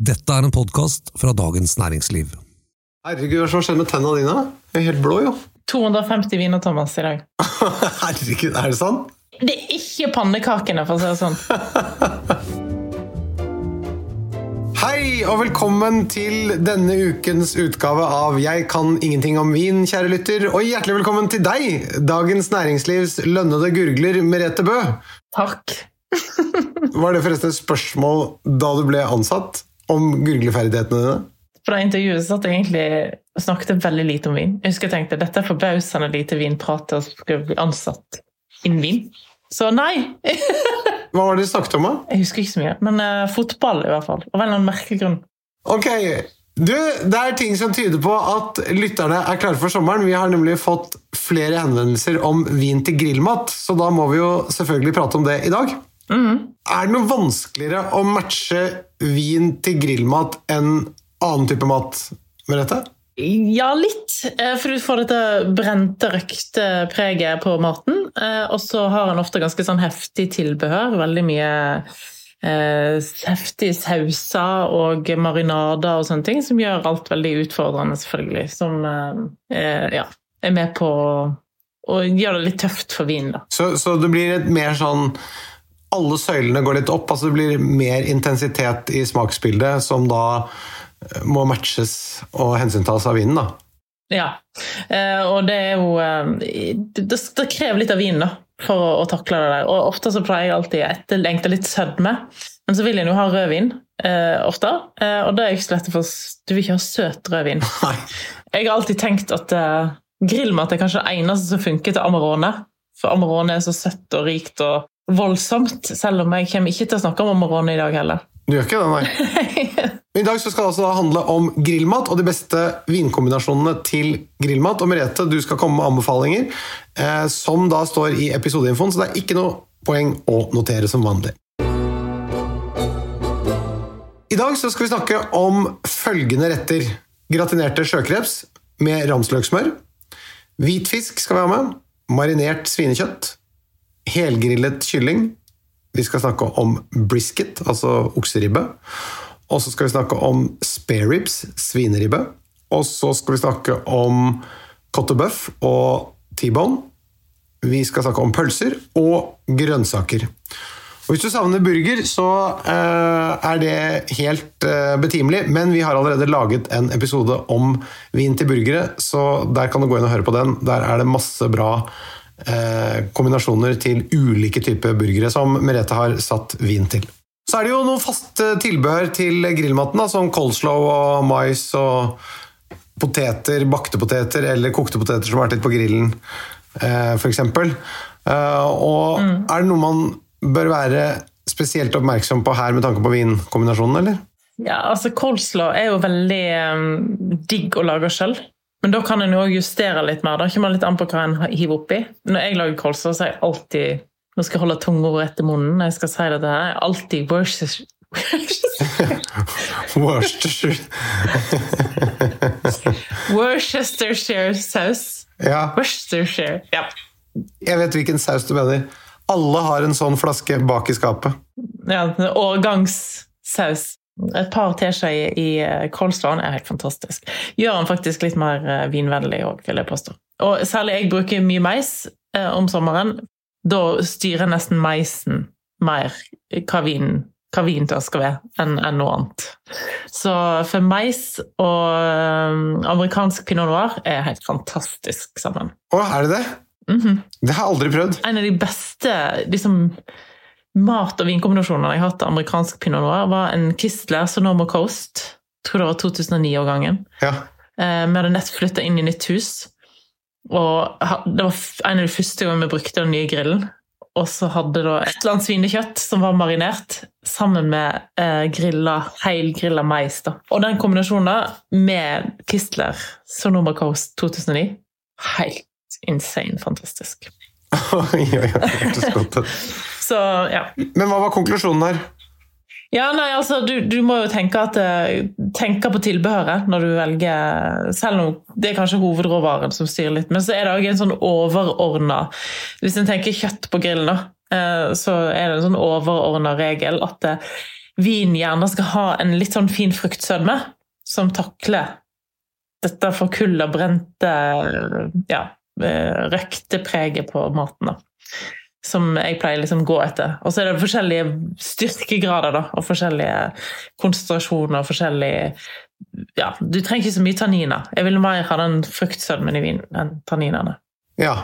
Dette er en podkast fra Dagens Næringsliv. Herregud, hva er som skjer med tennene dine? De er helt blå, jo. 250 viner, Thomas, i dag. Herregud, er det sant? Det er ikke pannekakene, for å si det sånn. Hei, og velkommen til denne ukens utgave av Jeg kan ingenting om vin, kjære lytter. Og hjertelig velkommen til deg, Dagens Næringslivs lønnede gurgler, Merete Bø. Takk. Var det forresten et spørsmål da du ble ansatt, om gurgleferdighetene dine? På det intervjuet satt jeg egentlig snakket veldig lite om vin. Jeg husker jeg tenkte dette er forbausende lite vinprat til å skulle bli ansatt innen vin. Så nei! Hva var det du snakket om, da? Jeg husker ikke så mye. Men uh, fotball, i hvert fall. Av en eller annen merkelig grunn. Ok, du, det er ting som tyder på at lytterne er klare for sommeren. Vi har nemlig fått flere henvendelser om vin til grillmat, så da må vi jo selvfølgelig prate om det i dag. Er det noe vanskeligere å matche vin til grillmat enn annen type mat, Merete? Ja, litt. eh, For du får dette brente, røkte preget på maten. eh, Og så har han ofte ganske sånn heftig tilbehør. Veldig mye eh, heftige sauser og marinader og sånne ting, som gjør alt veldig utfordrende, selvfølgelig. Som eh, eh, ja, er med på å gjøre det litt tøft for vin, da. Så, så det blir et mer sånn Alle søylene går litt opp, altså det blir mer intensitet i smaksbildet, som da eh, må matches og hensyntas av vinen, da. Ja. Eh, og det er jo eh, det, krever litt av vinen, da. For å, takle det der. Og ofte så pleier jeg alltid etterlengte litt sødme. Men så vil en jo ha rødvin eh, ofte. Eh, og det er ikke så lett å få Du vil ikke ha søt rødvin. Nei. Jeg har alltid tenkt at eh, grillmat er kanskje det eneste som funker til Amarone. For Amarone er så søtt og rikt og voldsomt, selv om jeg kommer ikke til å snakke om Amarone i dag heller. Du gjør ikke det, nei. I dag skal det altså handle om grillmat og de beste vinkombinasjonene til grillmat. Og Merete, du skal komme med anbefalinger, eh, som da står i episodeinfoen, så det er ikke noe poeng å notere som vanlig. I dag så skal vi snakke om følgende retter. Gratinerte sjøkreps med ramsløksmør. Hvitfisk skal vi ha med. Marinert svinekjøtt. Helgrillet kylling. Vi skal snakke om brisket, altså okseribbe. Og så skal vi snakke om spareribs, svineribbe. Og så skal vi snakke om cottebuff og T-bone. Vi skal snakke om pølser og grønnsaker. Og Hvis du savner burger, så eh, er det helt eh, betimelig. Men vi har allerede laget en episode om vin til burgere, så der kan du gå inn og høre på den. Der er det masse bra kombinasjoner til ulike typer burgere som Merete har satt vin til. Så er det jo noen fast eh, tilbehør til grillmaten, da, som coleslaw og mais og poteter, bakte poteter eller kokte poteter som har vært litt på grillen, eh, f.eks. Eh, og er det noe man bør være spesielt oppmerksom på her med tanke på vinkombinasjonen, eller? Ja, altså Coleslaw er jo veldig um, digg å lage sjøl. Men da kan en jo justere litt mer. Da kommer litt an på hva en hiver oppi. Når jeg lager kolser, så er jeg alltid Nå skal jeg holde tunga rett i munnen jeg skal si dette. her, Jeg er alltid Worcestershire Worcestershire. Worcestershire saus. Ja, Worcestershire. Ja. jeg vet hvilken saus du mener. Alle har en sånn flaske bak i skapet. ja Årgangssaus. Et par teskjeer i eh, er helt fantastisk. Gjør den faktisk litt mer eh, vinvennlig òg, vil jeg påstå. Og særlig jeg bruker mye mais eh, om sommeren. Da styrer nesten maisen mer hva vinen hva vin det skal være, enn en noe annet. Så for mais og eh, amerikansk pinot noir er helt fantastisk sammen. Å, er det det? Mhm. Det har jeg aldri prøvd. En av de beste liksom, mat- og vinkombinasjoner jeg har hatt av amerikansk pinot noir, var en Kistler Sonoma Coast. Jeg tror det var 2009-årgangen. Ja. Eh, Vi hadde nettopp flytta inn i nytt hus. Og det var en av de første gangene vi brukte den nye grillen. Og så hadde da et eller annet svinekjøtt som var marinert, sammen med eh, grilla, heilgrilla mais. da. Og den kombinasjonen da, med Kistler Sonoma Coast 2009 Helt insane fantastisk. Oi, oi, oi, det hørtes godt ut. Så ja. Men hva var konklusjonen her? Ja, nei, altså, du, du må jo tenke, at, eh, tenke på tilbehøret når du velger Selv om det er kanskje hovedråvaren som styrer litt, men så er det òg en sånn overordna Hvis en tenker kjøtt på grillen, da, eh, så er det en sånn overordna regel at eh, vin gjerne skal ha en litt sånn fin fruktsødme som takler dette forkulla, brente, ja, røkte preget på maten. da. Som jeg pleier liksom gå etter. Og så er det forskjellige styrkegrader da, og forskjellige konsentrasjoner. forskjellige ja, Du trenger ikke så mye tanniner. Jeg vil mer ha den fruktsødmen i vinen enn tanninene. Ja,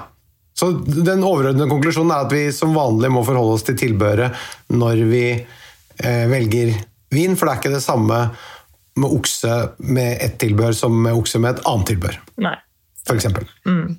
så den overordnede konklusjonen er at vi som vanlig må forholde oss til tilbehøret når vi eh, velger vin, for det er ikke det samme med okse med ett tilbehør som med okse med et annet tilbehør, Nei. for eksempel. Mm.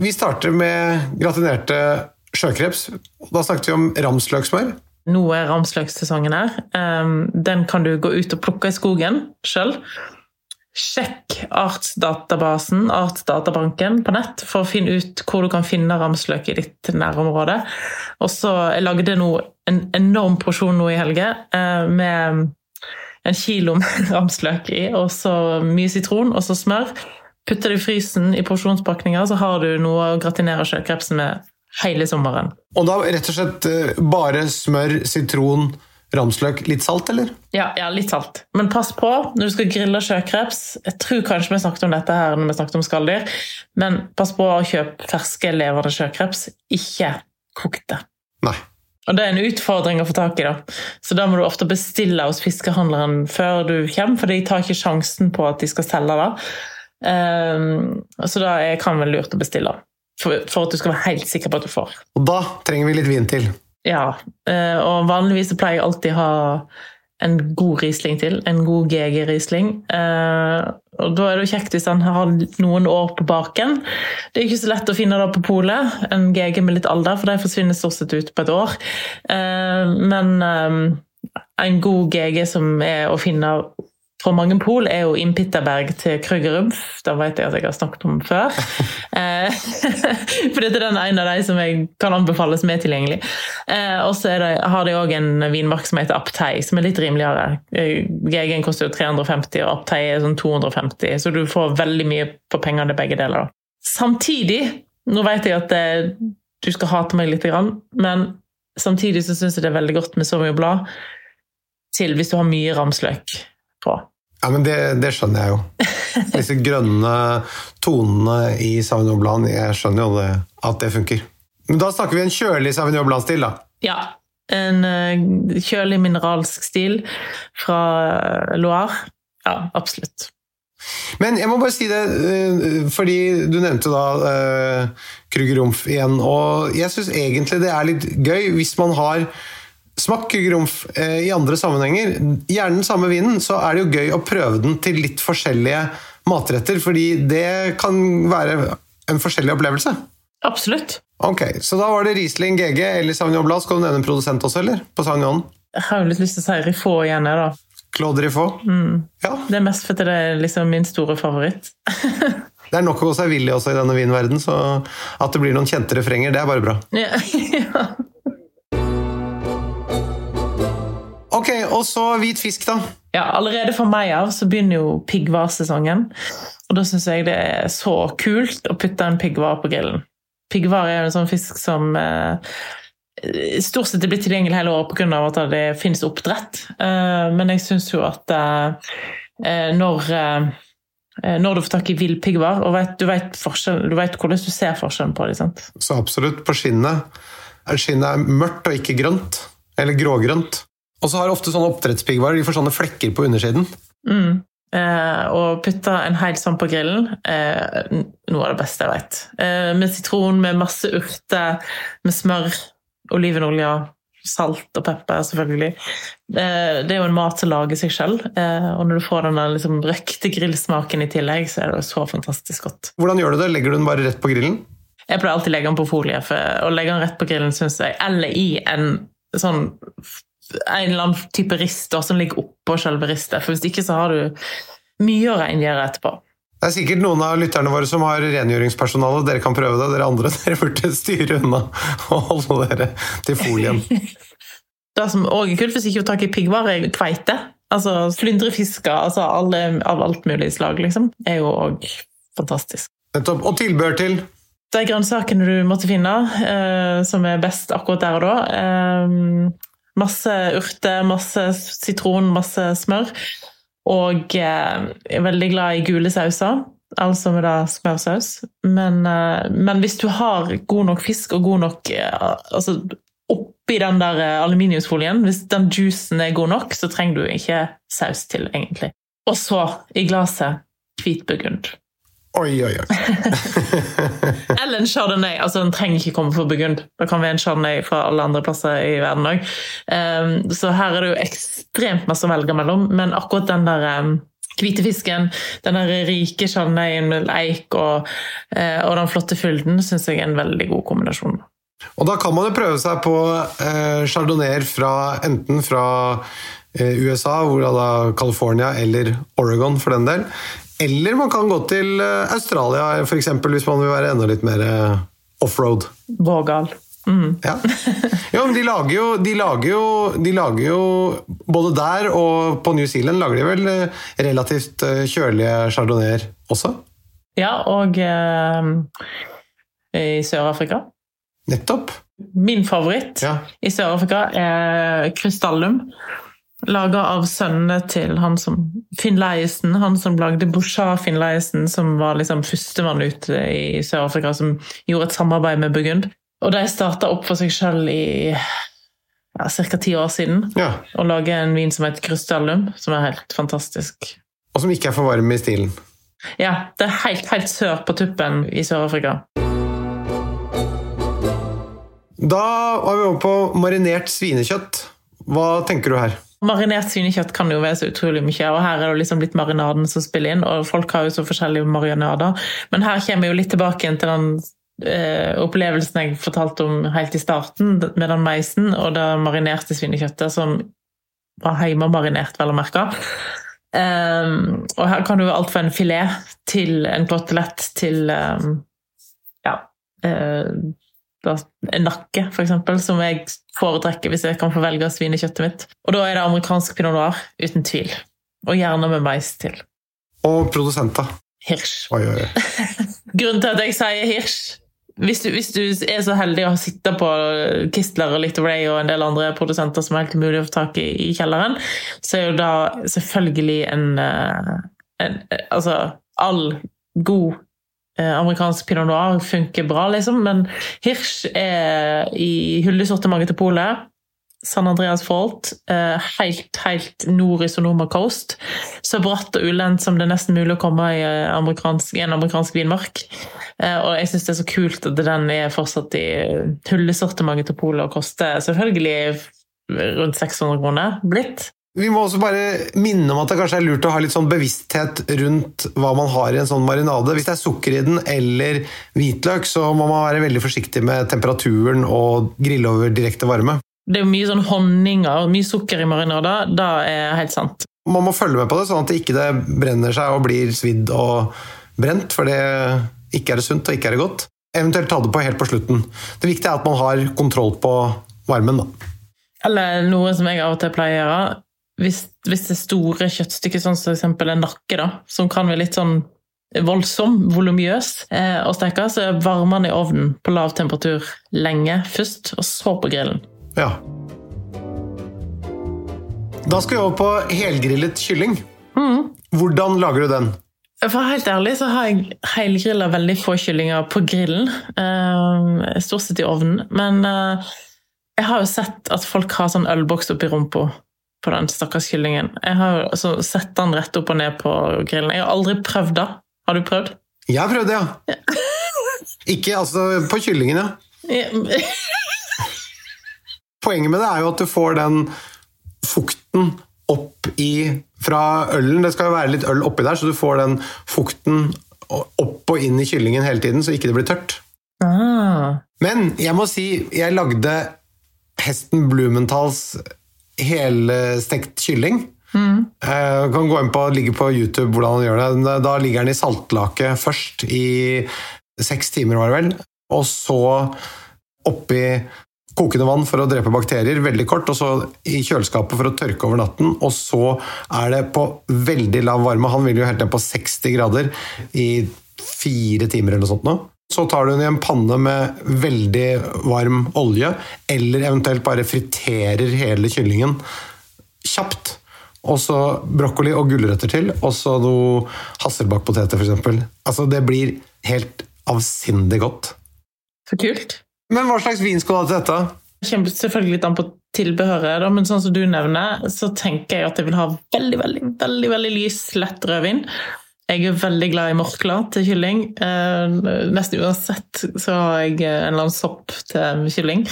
Vi starter med gratinerte sjøkreps. Da snakket vi om ramsløksmør. Nå er ramsløksesongen her. Um, den kan du gå ut og plukke i skogen sjøl. Sjekk artsdatabasen, artsdatabanken, på nett for å finne ut hvor du kan finne ramsløk i ditt nærområde. Og så Jeg lagde nå en enorm porsjon nå i helge eh, med en kilo med ramsløk i, og så mye sitron og så smør. Putter det i frysen i porsjonspakninger, så har du noe å gratinere sjøkrepsen med hele sommeren. Og da rett og slett eh, bare smør, sitron, ramsløk, litt salt, eller? Ja, ja, litt salt. Men pass på når du skal grille sjøkreps. Jeg tror kanskje vi snakket om dette her når vi snakket om skalldyr, men pass på å kjøpe ferske, levende sjøkreps, ikke kokte. Nei. Og Det er en utfordring å få tak i, da. så da må du ofte bestille hos fiskehandleren før du kommer, for de tar ikke sjansen på at de skal selge det. Um, så da er- kan være lurt å bestille, for, for at du skal være helt sikker på at du får. Og da trenger vi litt vin til. Ja, Uh, og vanligvis så pleier jeg alltid ha en god Riesling til, en god GG-Riesling. Uh, og da er det jo kjekt hvis han har noen år på baken. Det er ikke så lett å finne det på polet, en GG med litt alder, for de forsvinner stort sett ut på et år. Uh, men um, en god GG som er å finne fra mange pol, er jo Impitterberg til Krügerrumpf. Det vet jeg at jeg har snakket om før. Eh, for dette er den ene av de som jeg kan anbefale som er tilgjengelig. Eh, og så har de òg en vinmark som heter Aptei, som er litt rimeligere. Eh, GG-en koster jo 350, og Aptei er sånn 250, så du får veldig mye på pengene begge deler. Samtidig, nå vet jeg at du skal hate meg litt, men samtidig så syns jeg det er veldig godt med så mye blad til hvis du har mye ramsløk på. Ja, men det, det skjønner jeg jo. Disse grønne tonene i Sauvignon Blanc, jeg skjønner jo det, at det funker. Men da snakker vi en kjølig Sauvignon Blanc-stil, da. Ja. En eh, kjølig mineralsk stil fra eh, Loire. Ja, absolutt. Men jeg må bare si det, eh, fordi du nevnte da Krüger Rumpf igjen, og jeg syns egentlig det er litt gøy hvis man har smakt Krüger eh, i andre sammenhenger, gjerne den samme vinen, så er det jo gøy å prøve den til litt forskjellige matretter, fordi det kan være en forskjellig opplevelse. Absolutt. Ok, Så da var det Riesling GG eller Sauvignon Blanc. Skal du nevne en produsent også, eller? På Sauvignon? Jeg har jo litt lyst til å si Riffaut igjen, jeg, da. Claude Riffaut? Ja. Det er mest fordi det er liksom min store favoritt. Det er nok å gå seg vill i også i denne vinverden, så at det blir noen kjente refrenger, det er bare bra. Ja, ja. Ok, og så hvit fisk, da. Ja, allerede fra meg av så begynner jo piggvarsesongen. Og da syns jeg det er så kult å putte en piggvar på grillen. Piggvar er jo en sånn fisk som eh, stort sett er blitt tilgjengelig hele året pga. at det finnes oppdrett. Eh, men jeg syns jo at eh, når eh, når du får tak i vill piggvar, og vet, du, vet du vet hvordan du ser forskjellen på dem. Så absolutt, på skinnet. Skinnet er mørkt og ikke grønt. Eller grågrønt. Og så har ofte sånne oppdrettspiggvarer de får sånne flekker på undersiden. Mm. Eh, og putte en hel sånn på grillen eh, noe av det beste jeg vet. Eh, med sitron, med masse urter, med smør, olivenolje, salt og pepper, selvfølgelig. Eh, det er jo en mat som lager seg selv, eh, og når du får den liksom, røkte grillsmaken i tillegg, så er det så fantastisk godt. Hvordan gjør du det? Legger du den bare rett på grillen? Jeg pleier alltid å legge den på folie, for å legge den rett på grillen, syns jeg, eller i en sånn en eller annen type rist da, som ligger oppå selve ristet. For hvis ikke så har du mye å rengjøre etterpå. Det er sikkert noen av lytterne våre som har rengjøringspersonale. Dere kan prøve det. Dere andre dere burde styre unna og holde dere til folien. Det som òg er kult hvis ikke tar tak i piggvare, er kveite. Altså flyndrefisker altså alle, av alt mulig slag, liksom. Er jo òg fantastisk. Nettopp. Og tilbehør til De grønnsakene du måtte finne, eh, som er best akkurat der og da. Eh, masse urter, masse sitron, masse smør. Og eh, jeg er veldig glad i gule sauser. Altså med da smørsaus. Men, eh, men hvis du har god nok fisk og god nok eh, altså Oppi den der aluminiumsfolien, hvis den juicen er god nok, så trenger du ikke saus til, egentlig. Og så, i glasset, hvit burgund. Oi, oi, oi. Eller en chardonnay. altså Den trenger ikke komme fra Burgund. Det kan være en chardonnay fra alle andre plasser i verden òg. så her er det jo ekstremt masse å velge mellom, men akkurat den der um, hvite fisken, den der rike chardonnayen med eik og, uh, og den flotte fylden, syns jeg er en veldig god kombinasjon. Og da kan man jo prøve seg på uh, chardonnayer fra enten fra eh, USA, hvor da California eller Oregon for den del, eller man kan gå til eh, Australia f.eks. hvis man vil være enda litt mer eh, offroad. Vågal. Mm. Ja. ja, men de lager, jo, de, lager jo, de lager jo Både der og på New Zealand lager de vel eh, relativt kjølige chardonnayer også? Ja, og eh, i Sør-Afrika. Nettopp. Min favoritt ja. i Sør-Afrika er Krystallum. Laga av sønnene til han som Finn Leisen, han som lagde Bouchard Finn Leisen, som var liksom førstemann ute i Sør-Afrika, som gjorde et samarbeid med Burgund. Og de starta opp for seg sjøl i ja, ca. ti år siden. Ja. Og lager en vin som heter Krystallum, som er helt fantastisk. Og som ikke er for varm i stilen. Ja, det er helt, helt sør på tuppen i Sør-Afrika. Da var vi over på marinert svinekjøtt. Hva tenker du her? Marinert svinekjøtt kan jo være så utrolig mye, og her er det liksom litt marinaden som spiller inn. og Folk har jo så forskjellige marinader. Men her kommer vi jo litt tilbake til den eh, opplevelsen jeg fortalte om helt i starten, med den meisen og det marinerte svinekjøttet som var hjemmemarinert, vel å merke. Um, og her kan du alt fra en filet til en kotelett til um, ja, uh, en nakke, f.eks., som jeg foretrekker hvis jeg kan få velge svinekjøttet mitt. Og da er det amerikansk pinot noir, uten tvil. Og gjerne med mais til. Og produsenter. Hirsch. Oi, oi, oi. Grunnen til at jeg sier Hirsch hvis du, hvis du, er så heldig å sitte på Kistler og Little Ray og en del andre produsenter som er helt mulig å få tak i i kjelleren, så er jo da selvfølgelig en, eh, en Altså, all god Eh, amerikansk pinot noir funker bra, liksom, men Hirsch er i hyllesortimentet til polet. San Andreas Fault, eh, helt, helt nord i Sonoma Coast. Så bratt og ulendt som det er nesten mulig å komme i amerikansk, en amerikansk vinmark. Eh, og jeg syns det er så kult at den er fortsatt i hyllesortimentet til polet og koster selvfølgelig rundt 600 kroner blitt. Vi må også bare minne om at det kanskje er lurt å ha litt sånn bevissthet rundt hva man har i en sånn marinade. Hvis det er sukker i den eller hvitløk, så må man være veldig forsiktig med temperaturen og grille over direkte varme. Det er jo mye sånn honninger, og mye sukker i marinader. Det er helt sant. Man må følge med på det, sånn at det ikke brenner seg og blir svidd og brent. For det ikke er det sunt og ikke er det godt. Eventuelt ta det på helt på slutten. Det viktige er at man har kontroll på varmen. da. Eller noe som jeg av og til pleier å gjøre hvis, hvis, det er store kjøttstykker, sånn som f.eks. en nakke, da, som kan være litt sånn voldsom, volumiøs eh, å steke, så varmer den i ovnen på lav temperatur lenge først, og så på grillen. Ja. Da skal vi over på helgrillet kylling. Mm. Hvordan lager du den? For helt ærlig så har jeg helgrilla veldig få kyllinger på grillen. Eh, stort sett i ovnen. Men eh, jeg har jo sett at folk har sånn ølboks oppi rumpa på den stakkars kyllingen. Jeg har altså, sett den rett opp og ned på grillen. Jeg har aldri prøvd det. Har du prøvd? Jeg har prøvd det, ja. Ikke altså på kyllingen, ja. Poenget med det er jo at du får den fukten opp i fra ølen. Det skal jo være litt øl oppi der, så du får den fukten opp og inn i kyllingen hele tiden, så ikke det blir tørt. Ah. Men jeg må si, jeg lagde hesten Blumentals helstekt kylling. Eh, kan gå inn på, ligge på YouTube hvordan han gjør det. Da ligger den i saltlake først i seks timer, var det vel. Og så oppi kokende vann for å drepe bakterier, veldig kort, og så i kjøleskapet for å tørke over natten. Og så er det på veldig lav varme. Han vil jo helt ned på 60 grader i fire timer eller noe sånt nå. Så tar du den i en panne med veldig varm olje, eller eventuelt bare friterer hele kyllingen kjapt. Og så brokkoli og gulrøtter til, og så noe hasselbakkpoteter f.eks. Altså, det blir helt avsindig godt. Så kult. Men hva slags vin skal du ha til dette? Det kommer selvfølgelig litt an på tilbehøret, da, men sånn som du nevner, så tenker jeg at jeg vil ha veldig, veldig, veldig, veldig lys, lett rødvin. Jeg er veldig glad i morkler til kylling. Eh, nesten uansett så har jeg en eller annen sopp til kylling.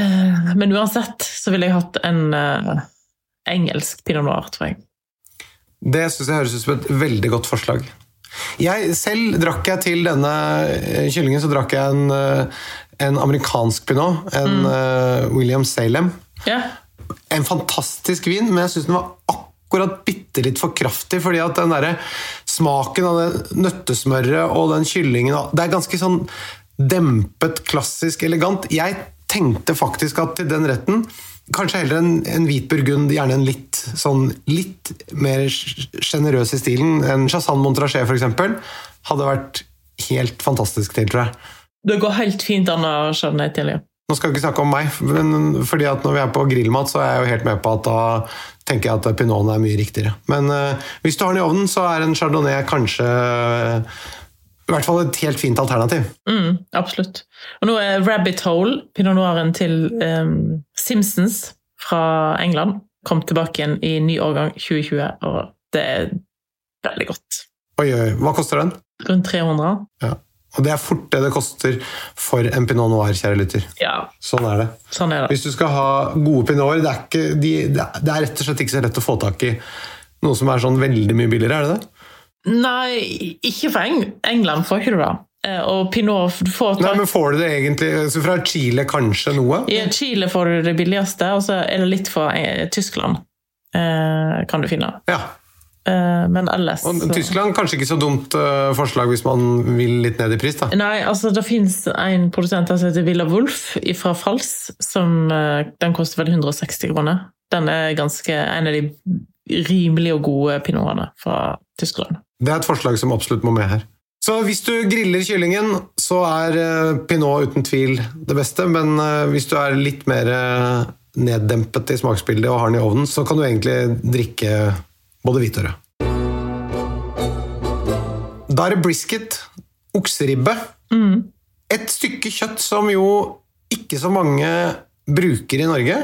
Eh, men uansett så ville jeg hatt en eh, engelsk pinot noir, tror jeg. Det syns jeg høres ut som et veldig godt forslag. Jeg, selv drakk jeg til denne eh, kyllingen så drakk jeg en, eh, en amerikansk pinot. En eh, William Salem. Yeah. En fantastisk vin, men jeg syns den var akkurat bitte litt for kraftig. fordi at den der smaken av det nøttesmøret og den kyllingen Det er ganske sånn dempet, klassisk, elegant. Jeg tenkte faktisk at til den retten Kanskje heller en, en hvit burgund, gjerne en litt, sånn, litt mer sjenerøs i stilen. En Chassan Montrachet, eksempel, hadde vært helt fantastisk til, tror jeg. Det går helt fint an å skjønne det til, ja. Nå skal vi ikke snakke om meg, men fordi at når vi er på grillmat, så er jeg jo helt med på at da tenker jeg at pinoten er mye riktigere. Men uh, hvis du har den i ovnen, så er en chardonnay kanskje uh, i hvert fall et helt fint alternativ. Mm, absolutt. Og nå er Rabbit Hole, pinot noiren til um, Simpsons fra England, kom tilbake igjen i ny årgang 2020, og det er veldig godt. Oi, oi, hva koster den? Rundt 300. Ja. Og det er fort det det koster for en pinot noir, kjære lytter. Ja, Sånn er det. sånn er det. Hvis du skal ha gode pinoter, det de, det er- rett og slett ikke så lett å få tak i noe som er sånn veldig mye billigere, er det det? Nei, ikke fra Eng England får ikke du det. Eh, Og pinot får Nei, men får du det egentlig så fra Chile kanskje noe? I Chile får du det billigste, og så er det litt fra eh, Tyskland. Eh, kan du finne. Ja. Eh, men ellers Og Tyskland kanskje ikke så dumt eh, forslag hvis man vil litt ned i pris, da. Nei, altså det fins en produsent som heter Villa Wolf fra Fals. Som, eh, den koster vel 160 kroner. Den er ganske en av de rimelige og gode pinotene fra Tyskland. Det er et forslag som absolutt må med her. Så hvis du griller kyllingen, så er pinot uten tvil det beste. Men hvis du er litt mer neddempet i smaksbildet og har den i ovnen, så kan du egentlig drikke både hvit og rød. Da er det brisket, okseribbe. Et stykke kjøtt som jo ikke så mange bruker i Norge,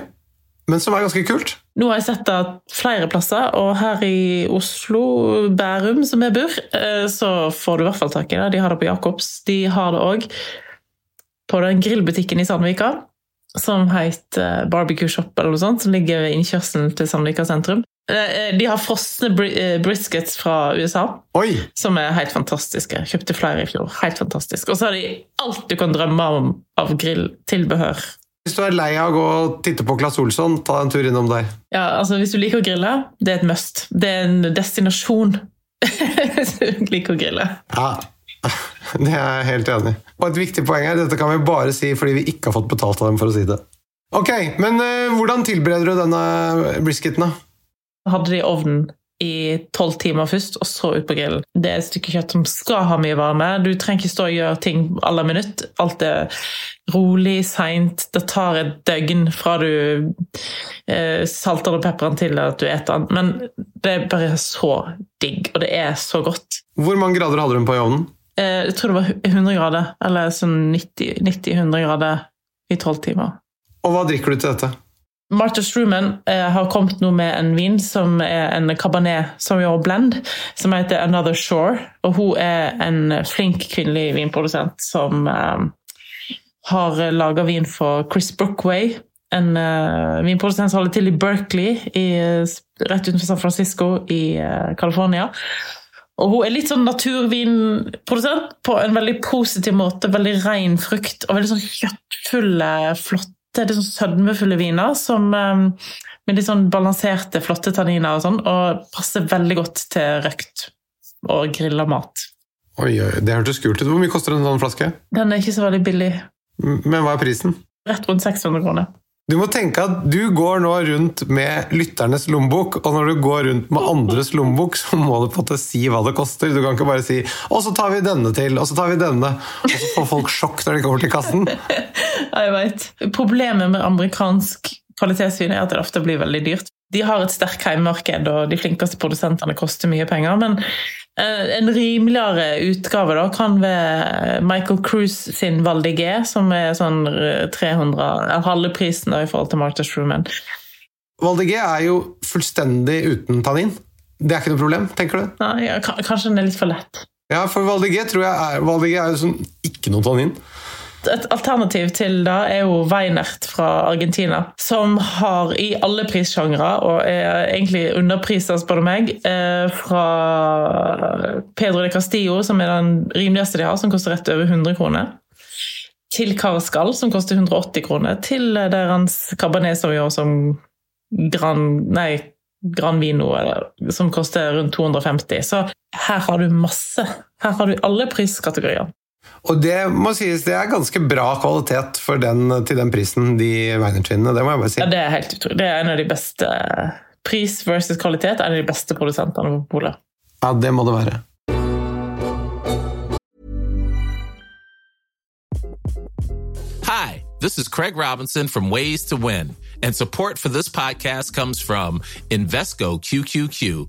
men som er ganske kult. Nå har jeg sett det flere plasser, og her i Oslo, Bærum, som jeg bor, eh, så får du i hvert fall tak i det. De har det på Jacobs. De har det òg på den grillbutikken i Sandvika, som heter Barbecue Shop, eller noe sånt, som ligger ved innkjørselen til Sandvika sentrum. Eh, De har frosne eh, briskets fra USA, Oi! som er helt fantastiske. Kjøpte flere i fjor. Helt fantastisk. Og så har de alt du kan drømme om av grilltilbehør. Hvis du er lei av å gå og titte på Claes Olsson, ta en tur innom der. Ja, altså Hvis du liker å grille, det er et must. Det er en destinasjon hvis du liker å grille. Ja, det er jeg helt enig i. Og et viktig poeng her, dette kan vi bare si fordi vi ikke har fått betalt av dem for å si det. Ok, men uh, hvordan tilbereder du denne brisketen da? Hadde det i ovnen i tolv timer først, og så ut på grillen. Det er et stykke kjøtt som skal ha mye varme. Du trenger ikke stå og gjøre ting alle minutt. Alt er rolig, seint. Det tar et døgn fra du eh, salter og pepper den til at du eter den. Men det er bare så digg, og det er så godt. Hvor mange grader hadde du den på i ovnen? Eh, jeg tror det var 100 grader, eller sånn 90-100 grader i tolv timer. Og hva drikker du til dette? Martha Struman eh, har kommet nå med en vin som er en cabernet Sauvignon blend, som heter Another Shore. Og hun er en flink kvinnelig vinprodusent som eh, har laga vin for Chris Brookway. En eh, vinprodusent som holder til i Berkeley, i, rett utenfor San Francisco i eh, California. Og hun er litt sånn naturvinprodusent på en veldig positiv måte. Veldig ren frukt og veldig sånn kjøttfulle, flotte, litt sånn sødmefulle viner. Som, eh, med litt sånn balanserte, flotte tanniner og sånn. Og passer veldig godt til røkt og grilla mat. Oi, oi, det hørtes kult ut. Hvor mye koster en sånn flaske? Den er ikke så veldig billig. Men hva er prisen? Rett rundt 600 kroner. Du må tenke at du går nå rundt med lytternes lommebok, og når du går rundt med andres lommebok, så må du på en måte si hva det koster. Du kan ikke bare si 'og så tar vi denne til', og så tar vi denne. Og så får folk sjokk når de kommer til kassen. Jeg veit. Problemet med amerikansk kvalitetsvin er at det ofte blir veldig dyrt. De har et sterkt heimemarked, og de flinkeste produsentene koster mye penger. Men eh, en rimeligere utgave da, kan være Michael Cruise sin Valdigé, som er sånn eh, 300 halve prisen da, i forhold til Martha Struman. Valdegé er jo fullstendig uten tannin. Det er ikke noe problem, tenker du? Nei, ja, kanskje den er litt for lett. Ja, for Valdegé tror jeg er, Valdegé er jo sånn ikke noe tannin. Et alternativ til det er jo Weinert fra Argentina, som har i alle prissjangre, og er egentlig underprisa, spør du meg, eh, fra Pedro de Castillo, som er den rimeligste de har, som koster rett over 100 kroner, til Carascal, som koster 180 kroner, til eh, deres Cabernet Sauvignon som Gran, nei, Gran Vino, eller, som koster rundt 250. Så her har du masse. Her har du alle priskategorier. Og det må sies, det er ganske bra kvalitet for den, til den prisen, de Weinertvinene. Det må jeg bare si. Ja, det er helt utrolig. Det er en av de beste Pris versus kvalitet er en av de beste produsentene på polet. Ja, det må det være. Hi, this is Craig Robinson from Ways to Win, and support for this podcast comes from Invesco QQQ,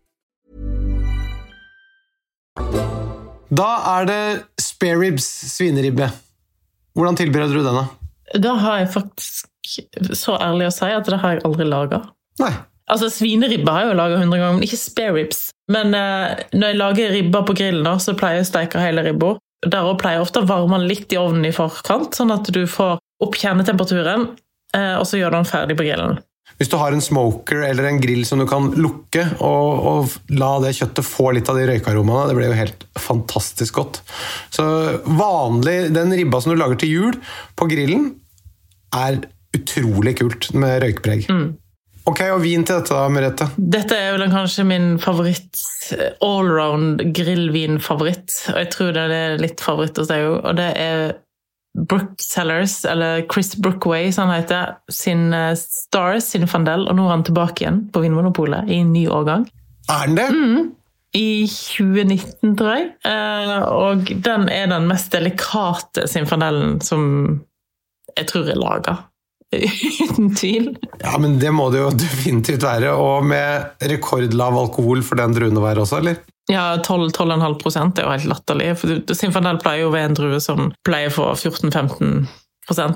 Da er det spare ribs, svineribbe. Hvordan tilbereder du den, da? Da har jeg faktisk så ærlig å si at det har jeg aldri laga. Altså, Svineribbe har jeg jo laga 100 ganger, men ikke spare ribs. Men eh, når jeg lager ribba på grillen, da, så pleier jeg å steke hele ribba. Der òg pleier jeg ofte å varme den litt i ovnen i forkant, sånn at du får opp kjernetemperaturen, eh, og så gjør du den ferdig på grillen. Hvis du har en smoker eller en grill som du kan lukke, og, og la det kjøttet få litt av de røykaromaene, det blir jo helt fantastisk godt. Så vanlig, den ribba som du lager til jul på grillen, er utrolig kult med røykpreg. Ok, og vin til dette da, Merete? Dette er jo kanskje min favoritt, allround grillvinfavoritt, og jeg tror det er litt favoritt hos deg òg, og det er Brooksellers, eller Chris Brookway, som han heter, sin eh, Stars, sin Fandel, og nå er han tilbake igjen på Vinmonopolet i en ny årgang. Er han det? I 2019, tror jeg. Eh, Og den er den mest delikate Sinfandellen som jeg tror er laga. Uten tvil. Ja, men det må det jo definitivt være. Og med rekordlav alkohol for den druen å være også, eller? Ja, 12-12,5 prosent er jo helt latterlig. For Sinfandel pleier jo å være en drue som pleier å få 14-15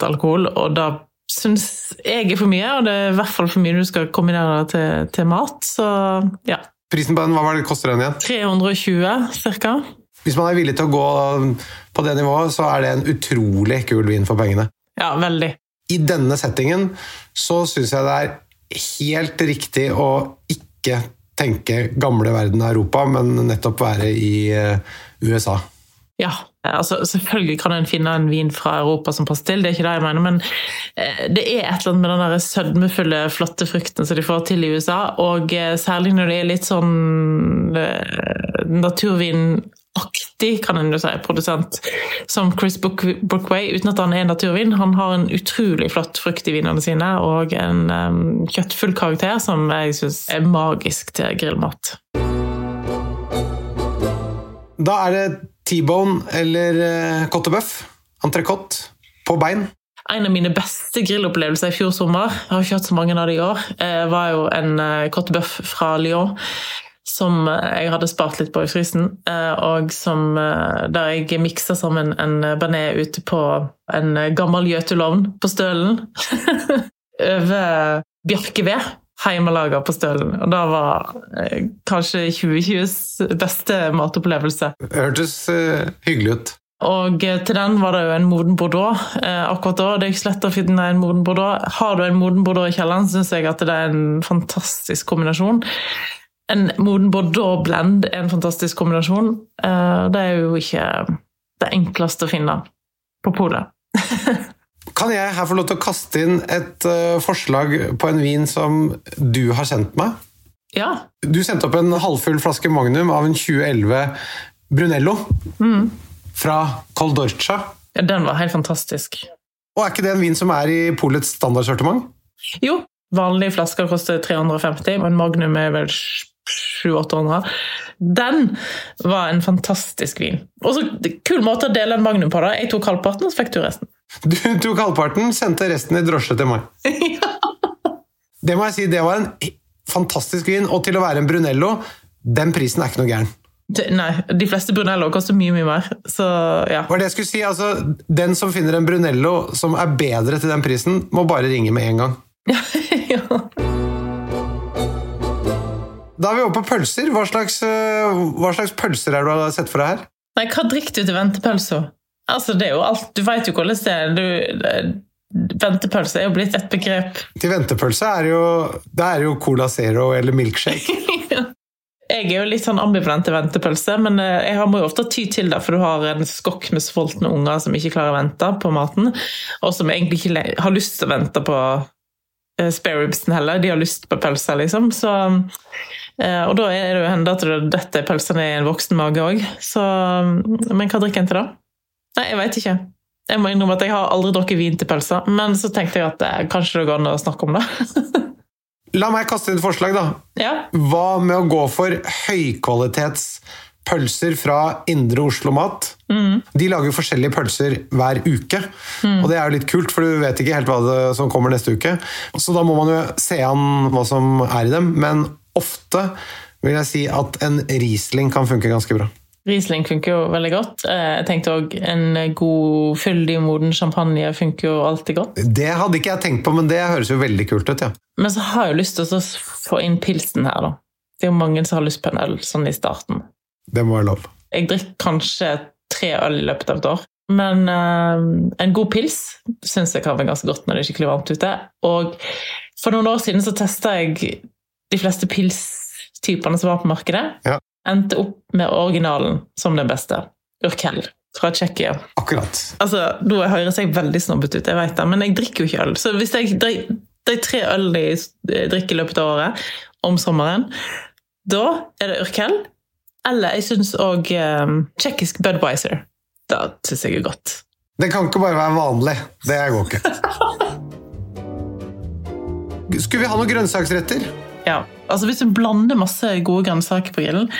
alkohol, og da syns jeg er for mye, og det er i hvert fall for mye du skal kombinere det til, til mat. Så ja. Prisen på den, hva var det koster den igjen? 320 ca. Hvis man er villig til å gå på det nivået, så er det en utrolig kul vin for pengene. Ja, veldig. I denne settingen så syns jeg det er helt riktig å ikke tenke gamle verden av Europa, men nettopp være i eh, USA. Ja, altså selvfølgelig kan en finne en vin fra Europa som passer til, det er ikke det jeg mener, men eh, det er et eller annet med den der sødmefulle, flotte frukten som de får til i USA, og eh, særlig når det er litt sånn naturvinaktig, kan en jo si, produsent som Chris Brookway, uten at han er naturvin. Han har en utrolig flott frukt i vinene sine, og en um, kjøttfull karakter som jeg syns er magisk til grillmat. Da er det T-bone eller kottebøff. Entrecôte på bein. En av mine beste grillopplevelser i fjor sommer, jeg har ikke hatt så mange av det i år, eh, var jo en kottebøff eh, fra Lyon som jeg hadde spart litt på i frysen, og som, der jeg miksa sammen en bearnés ute på en gammel gjøtulovn på Stølen. Over bjørkeved, hjemmelaga på Stølen. Og det var kanskje 2020s beste matopplevelse. Det Hørtes hyggelig ut. Og til den var det jo en moden bordeaux eh, akkurat da. Det er ikke lett å finne en moden bordeaux. Har du en moden bordeaux i kjelleren, syns jeg at det er en fantastisk kombinasjon. En moden bordeaux-blend er en fantastisk kombinasjon. Eh, det er jo ikke det enkleste å finne på polet. kan jeg her få lov til å kaste inn et uh, forslag på en vin som du har sendt meg? Ja. Du sendte opp en halvfull flaske Magnum av en 2011 Brunello. Mm fra Coldorcia. Ja, den var helt fantastisk. Og Er ikke det en vin som er i polets standardsortiment? Jo, vanlige flasker koster 350, og en Magnum er vel 700-800. Den var en fantastisk vin. Og så Kul måte å dele en Magnum på. da. Jeg tok halvparten, og så fikk du resten. Du tok halvparten, sendte resten i drosje til meg. ja. Det må jeg si, det var en fantastisk vin. Og til å være en Brunello, den prisen er ikke noe gæren. Nei, de fleste Brunello koster mye mye mer. Så, ja. Var det jeg skulle si, altså, Den som finner en Brunello som er bedre til den prisen, må bare ringe med en gang. ja. Da er vi over på pølser. Hva slags, eh, hva slags, pølser er det du har sett for deg her? Nei, Hva drikker du til ventepølsa? Altså, det er jo alt, Du veit jo hvordan det er. Du, Ventepølse er jo blitt et begrep. Til ventepølse er jo, det er jo Cola Zero eller milkshake. Jeg er jo litt sånn ambivalent til ventepølse, men eh, jeg må jo ofte ty til det, for du har en skokk med sultne unger som ikke klarer å vente på maten, og som egentlig ikke har lyst til å vente på spareribsen heller. De har lyst på pølser, liksom. Så, og da er det jo hende at dette pølsene i en voksen mage òg. Men hva drikker en til da? Nei, jeg veit ikke. Jeg må innrømme at jeg har aldri drukket vin til pølser, men så tenkte jeg at eh, kanskje det går an å snakke om det. La meg kaste inn et forslag, da. Ja. Hva med å gå for høykvalitets pølser fra Indre Oslo Mat? Mm. De lager jo forskjellige pølser hver uke. Mm. Og det er jo litt kult, for du vet ikke helt hva det, som kommer neste uke. Så da må man jo se an hva som er i dem. Men ofte vil jeg si at en Riesling kan funke ganske bra. Riesling funker jo veldig godt. Eh, jeg tenkte òg en god, fyldig, moden champagne funker jo alltid godt. Det hadde ikke jeg tenkt på, men det høres jo veldig kult ut, ja. Men så har jeg jo lyst til å få inn pilsen her, da. Det er jo mange som har lyst på en øl sånn i starten. Det må være lov. Jeg drikker kanskje tre øl i løpet av et år. Men uh, en god pils syns jeg kan være ganske godt når det er skikkelig varmt ute. Og for noen år siden så testa jeg de fleste pilstypene som var på markedet. Ja endte opp med originalen som den beste. Urkel fra Tsjekkia. Akkurat. Altså, Nå høres jeg veldig snobbete ut, jeg vet det, men jeg drikker jo ikke øl. Så hvis jeg drikker tre øl jeg drikker i løpet av året, om sommeren, da er det Urkel. Eller jeg syns òg um, tsjekkisk Budwiser. Det syns jeg er godt. Det kan ikke bare være vanlig. Det går ikke. Skulle vi ha noen grønnsaksretter? Ja. Altså hvis du blander masse gode grønnsaker på grillen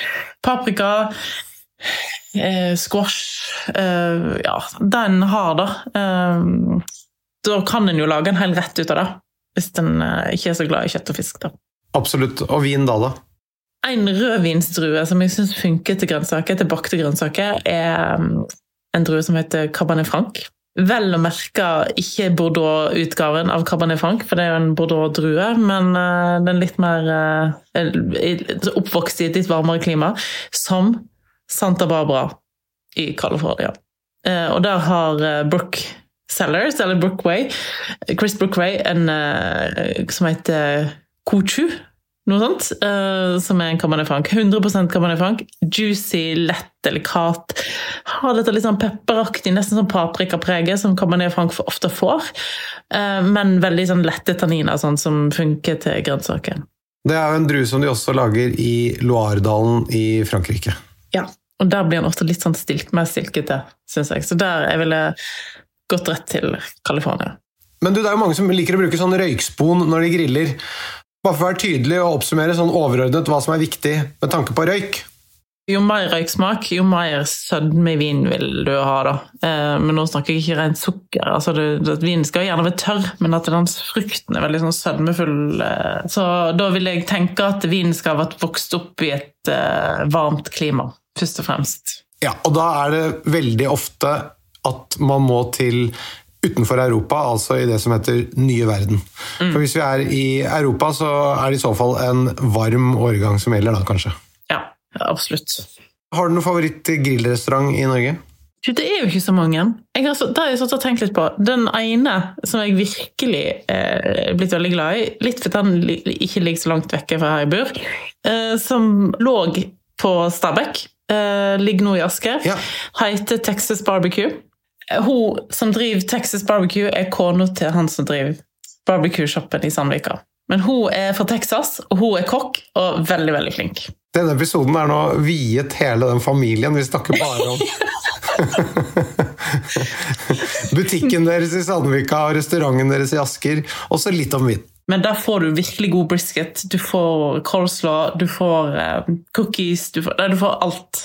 Paprika, eh, squash eh, Ja, den har da. Eh, da kan en jo lage en hel rett ut av det. Hvis en eh, ikke er så glad i kjøtt og fisk. da. Absolutt. Og vin da, da? En rødvinsdrue som jeg syns funker til grønnsaker, til bakte grønnsaker, er mm, en drue som heter Cabernet Franc. Vel å merke ikke Bordeaux-utgaven av Cabernet Franc, for det er jo en Bordeaux-drue, men uh, den litt mer uh, oppvokst i et litt varmere klima, som Santa Barbara i California. Eh, og der har eh, Brook Sellers, eller Brookway, Chris Brookway, en eh, som heter Kochu. Noe sånt, uh, som er en Cabernet Franc. 100 Cabernet Franc. Juicy, lett, delikat. Har dette litt sånn pepperaktig, nesten sånn paprikapreget som Cabernet Franc ofte får. Uh, men veldig sånn lette tanniner, sånn som funker til grønnsaker. Det er jo en drue som de også lager i Loiredalen i Frankrike. Ja, og der blir den ofte litt sånn stilt, mer stilkete, syns jeg. Så der jeg ville gått rett til California. Men du, det er jo mange som liker å bruke sånn røykspon når de griller. Bare for å være tydelig og oppsummere sånn overordnet hva som er viktig med tanke på røyk. Jo mer røyksmak, jo mer sødme i vinen vil du ha. da. Eh, men nå snakker jeg ikke rent sukker. altså det, det, Vinen skal gjerne være tørr, men at den frukten er veldig sånn sødmefull. Eh, så da vil jeg tenke at vinen skal ha vært vokst opp i et eh, varmt klima, først og fremst. Ja, og da er det veldig ofte at man må til utenfor Europa, altså i det som heter nye verden. Mm. For hvis vi er i Europa, så er det i så fall en varm årgang som gjelder, da kanskje. Ja, absolutt. Har du noen favoritt-grillrestaurant i Norge? Du, Det er jo ikke så mange. Jeg har, det har jeg satt og tenkt litt på. Den ene som jeg virkelig eh, er blitt veldig glad i, litt fordi den ikke ligger så langt vekke fra her jeg bor, eh, som lå på Stabekk, eh, ligger nå i Asker, Ja. heter Texas Barbecue. Hun som driver Texas Barbecue, er kona til han som driver barbecue-shoppen i Sandvika. Men hun er fra Texas, og hun er kokk og veldig, veldig flink. Denne episoden er nå viet hele den familien. Vi snakker bare om butikken deres i Sandvika og restauranten deres i Asker. og så litt om vin. Men der får du virkelig god brisket. Du får coleslaw, du får eh, cookies du får, nei, du får alt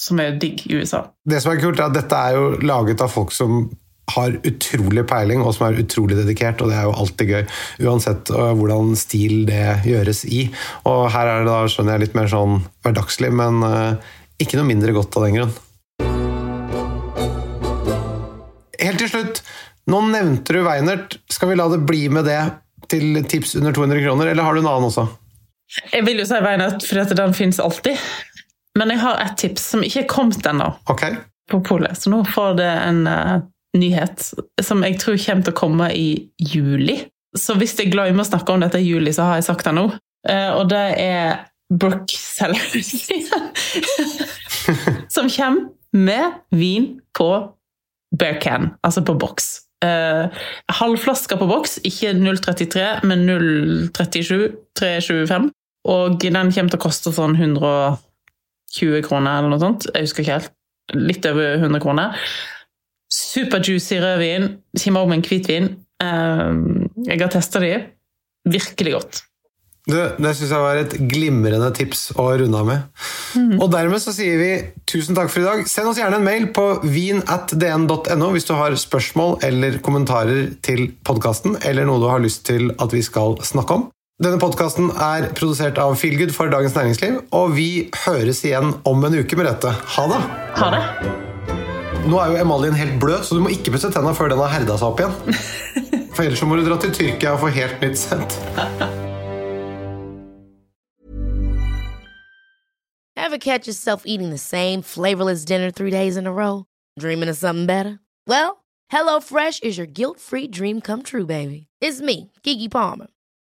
som er digg i USA. Det som er kult, er at dette er jo laget av folk som har utrolig peiling, og som er utrolig dedikert, og det er jo alltid gøy. Uansett uh, hvordan stil det gjøres i. Og her er det da, skjønner jeg, litt mer sånn hverdagslig, men uh, ikke noe mindre godt av den grunn. Helt til slutt, nå nevnte du Weinert. Skal vi la det bli med det til tips under 200 kroner, eller har du en annen også? Jeg vil jo si Veinert, for at den finnes alltid. Men jeg har et tips som ikke er kommet ennå okay. på polet, så nå får det en uh, nyhet som jeg tror kommer til å komme i juli. Så hvis jeg glemmer å snakke om dette i juli, så har jeg sagt det nå. Uh, og det er Brook Sellers som kommer med vin på bear can, altså på boks. Uh, halvflasker på boks, ikke 0,33, men 0,37, 3,25. Og den kommer til å koste sånn 120 kroner eller noe sånt. Jeg husker ikke helt. Litt over 100 kroner. Superjuicy rødvin. Kommer òg med en hvitvin. Uh, jeg har testa de. Virkelig godt. Du, det syns jeg var et glimrende tips å runde av med. Og dermed så sier vi tusen takk for i dag. Send oss gjerne en mail på vin.dn.no hvis du har spørsmål eller kommentarer til podkasten, eller noe du har lyst til at vi skal snakke om. Denne podkasten er produsert av Feelgood for Dagens Næringsliv, og vi høres igjen om en uke med dette. Ha det! Ha det. Nå er jo emaljen helt bløt, så du må ikke pusse tenna før den har herda seg opp igjen. For ellers så må du dra til Tyrkia og få helt nytt sett. Ever catch yourself eating the same flavorless dinner three days in a row? Dreaming of something better? Well, HelloFresh is your guilt-free dream come true, baby. It's me, Kiki Palmer.